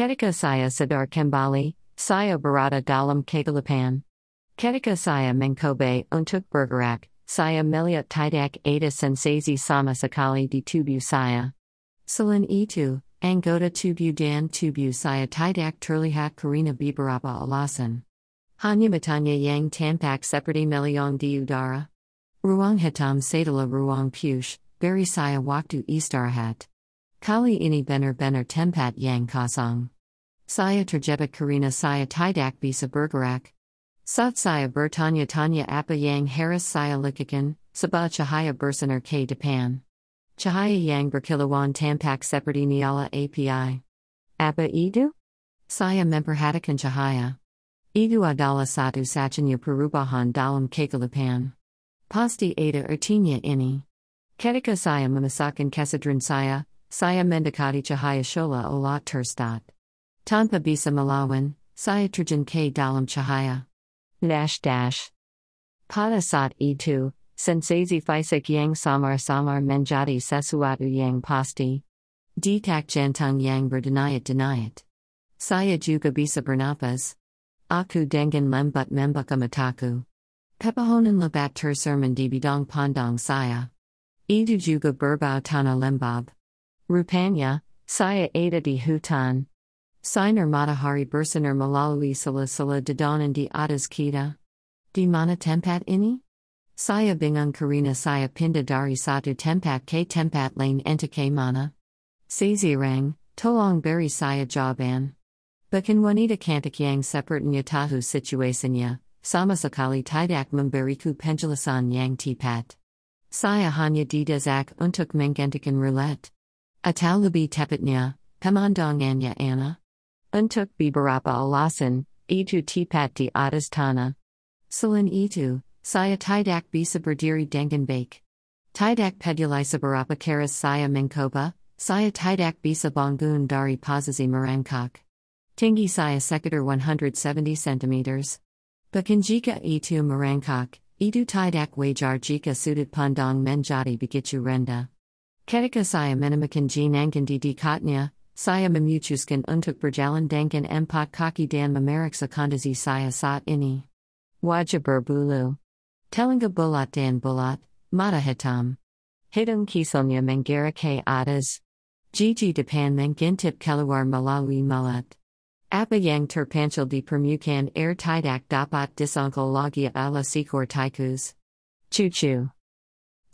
Ketika saya sadar kembali, saya berada dalam kegelapan. Ketika saya mencoba untuk bergerak, saya melihat tidak ada sensasi sama sekali di tubuh saya. Selain itu, anggota tubuh dan tubuh saya tidak terlihat karena beberapa alasan. Hanya matanya yang tampak seperti meliong di udara. Ruang hitam setelah ruang push, beri saya waktu istirahat. Kali ini benar-benar tempat yang kosong. Saya terjebak karena saya tidak bisa bergerak. Saat saya bertanya-tanya apa yang harus saya lakukan, sebab cahaya bersinar ke depan. Cahaya yang berkilauan tampak seperti nyala API. Apa itu? Saya memperhatikan cahaya. Idu adalah satu satunya perubahan dalam kegelapan. Pasti ada artinya ini. Ketika saya memasakkan kesadran saya, saya mendekati cahaya shola olah terstat. Tanpa bisa melawan, saya terjun ke dalam cahaya. Dash dash. Pada saat itu, sensasi fisik yang samar-samar menjadi sesuatu yang pasti. Detak jantung yang berdeniat-deniat. Saya juga bisa bernapas. Aku dengan lembut membuka mataku. Pepohonan lebat terserman di bidang pandang saya. Itu juga berbau tanah lembab. Rupanya, saya ada di hutan. Sinar matahari bersinar melalui sela-sela dedanan di atas kita. Di mana tempat ini? Saya bingung karena saya pindah dari satu tempat ke tempat lain enteke mana. Sezirang, tolong beri saya jawaban. Bahkan wanita cantik yang sepertinya tahu situasinya, sama sekali tidak memberiku penjelasan yang tepat. Saya hanya didesak untuk menggantikan roulette. Atau lebih tepatnya, pemandangannya Anna. Untuk beberapa alasan, itu tepat di atas tanah. Selain itu, saya tidak bisa berdiri dengan baik. Tidak peduli seberapa keras saya mencoba, saya tidak bisa bangun dari posisi merangkak. Tinggi saya sekitar 170 cm. Bahkan jika itu merangkak, itu tidak wajar jika sudut pandang menjadi begitu rendah. Ketika saya menemukan jenangan di dekatnya, saya memutuskan untuk berjalan dengan empat kaki dan memeriksa kondisi saya saat ini. Wajah berbulu. Telinga bulat dan bulat, mata hitam. Hidung kisalnya menggera ke atas. Gigi depan mengintip keluar melalui mulut. Apa yang terpanchil di permukaan air tidak dapat disangkal lagi ala sikor taikus. Cucu.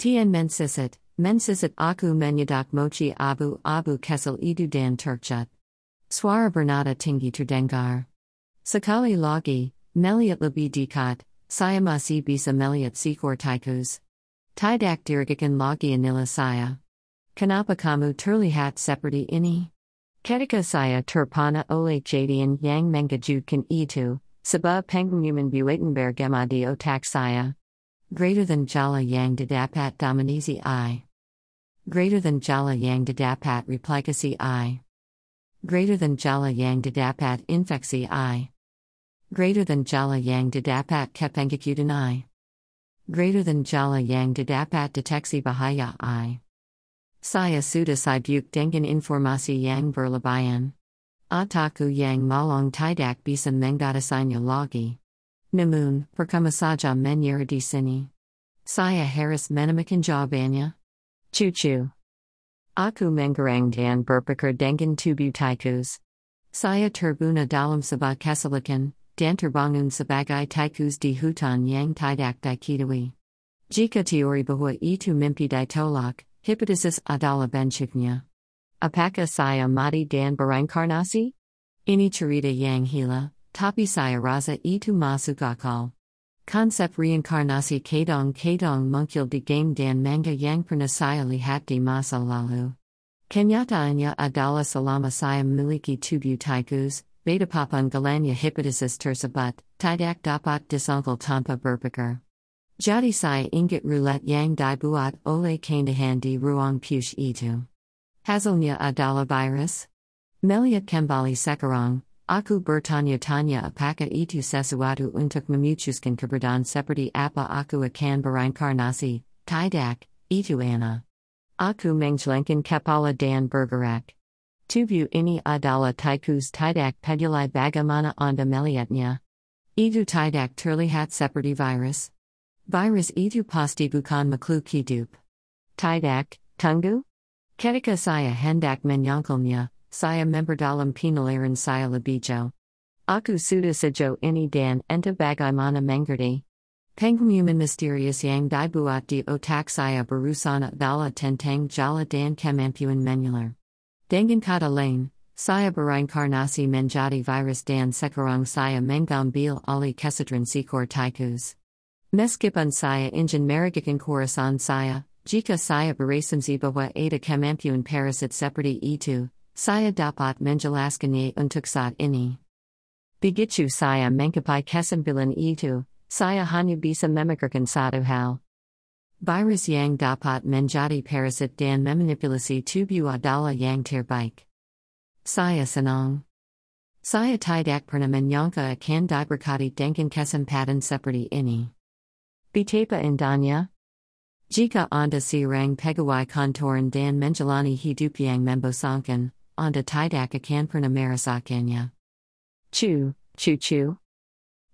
Tian mensisit, mensisit aku menyadak mochi abu abu kesel idu dan terkjut. Suara bernada tinggi terdengar. Sekali lagi, melihat lebih dekat, saya masih bisa melihat sikor taikus. Tidak dirigikan lagi anila saya. Kenapa kamu terlihat seperti ini? Ketika saya terpana oleh jadian yang mengejutkan itu, sebab pengumuman Buitenberg di otak saya. Greater than jala yang didapat dominisi I. Greater than jala yang didapat replikasi I. Greater than jala yang didapat infeksi I. Greater than jala yang didapat kepengikutan I. Greater than jala yang didapat deteksi bahaya I. Saya sudah sibuk dengan informasi yang berlebihan. Ataku yang malang tidak bisa menggatasinya lagi. Namun, perkama saja menyerah di sini. Saya harus menemukan jawabannya. Cucu. Aku menggerang dan berpikir dengan tubuh tikus. Saya terbuna dalam sebuah kesalahan, dan terbangun sebagai tikus di hutan yang tidak diketahui. Jika teori bahwa itu mimpi ditolak, Hipotesis adalah benchiknya. Apakah saya mati dan bereinkarnasi? Ini cerita yang hila, tapi saya rasa itu masuk akal. Konsep reinkarnasi kadang-kadang muncul di game dan manga yang pernah saya lihat di masa lalu. Kenyataannya adalah selama saya memiliki tubuh tikus, beta papan galanya hipotesis tersebut, tidak dapat disangkal tanpa berpikir. Jadi saya ingat roulette yang dibuat oleh kandahan di ruang push itu. Hasilnya adalah virus. Melihat kembali sekarang, aku bertanya-tanya apakah itu sesuatu untuk memutuskan keberadaan seperti apa aku akan bereinkarnasi, tidak, itu Anna. Aku menjelangkan kepala dan bergerak. Tubu ini adala taikus tidak peduli bagaimana onda melihatnya. Itu tidak terlihat seperti virus. Virus itu pasti bukan makhluk hidup. Tidak, tunggu? Ketika saya hendak menyangkalnya, saya memperdalam penalaran saya lebih jauh. Aku sudah sejauh ini dan enta bagaimana mengerti. Pengumuman misterius yang dibuat di otak saya barusan adalah tentang jala dan kemampuan menular. Dengan kata lain, saya berinkarnasi menjadi virus dan sekarang saya mengambil alih kesadran sikor tikus. Meskipun saya ingin merugikan corazon saya, jika saya berasumsi bahwa ada kemampuan parasit seperti itu, saya dapat menjelaskannya untuk saat ini. Begitu saya mengkapai kesimpulan itu, saya hanya bisa memikirkan satu hal. Virus yang dapat menjadi parasit dan memanipulasi tubuh adalah yang terbaik. Saya senang. Saya tidak pernah menyangka akan diberkati dengan kesempatan seperti ini. Betapa indahnya? Jika Anda serang pegawai kantoran dan menjalani hidup yang membosankan, Anda tidak akan pernah merasakannya. Chu, chu chu.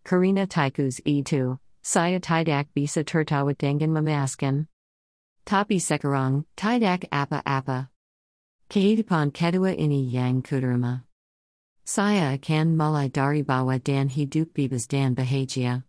Karina Taikus itu, saya tidak bisa tertawa dengan memaskan. Tapi sekarang, tidak apa-apa. Kehidupan kedua ini yang kuterima. Saya akan mulai dari bawah dan hidup bebas dan bahagia.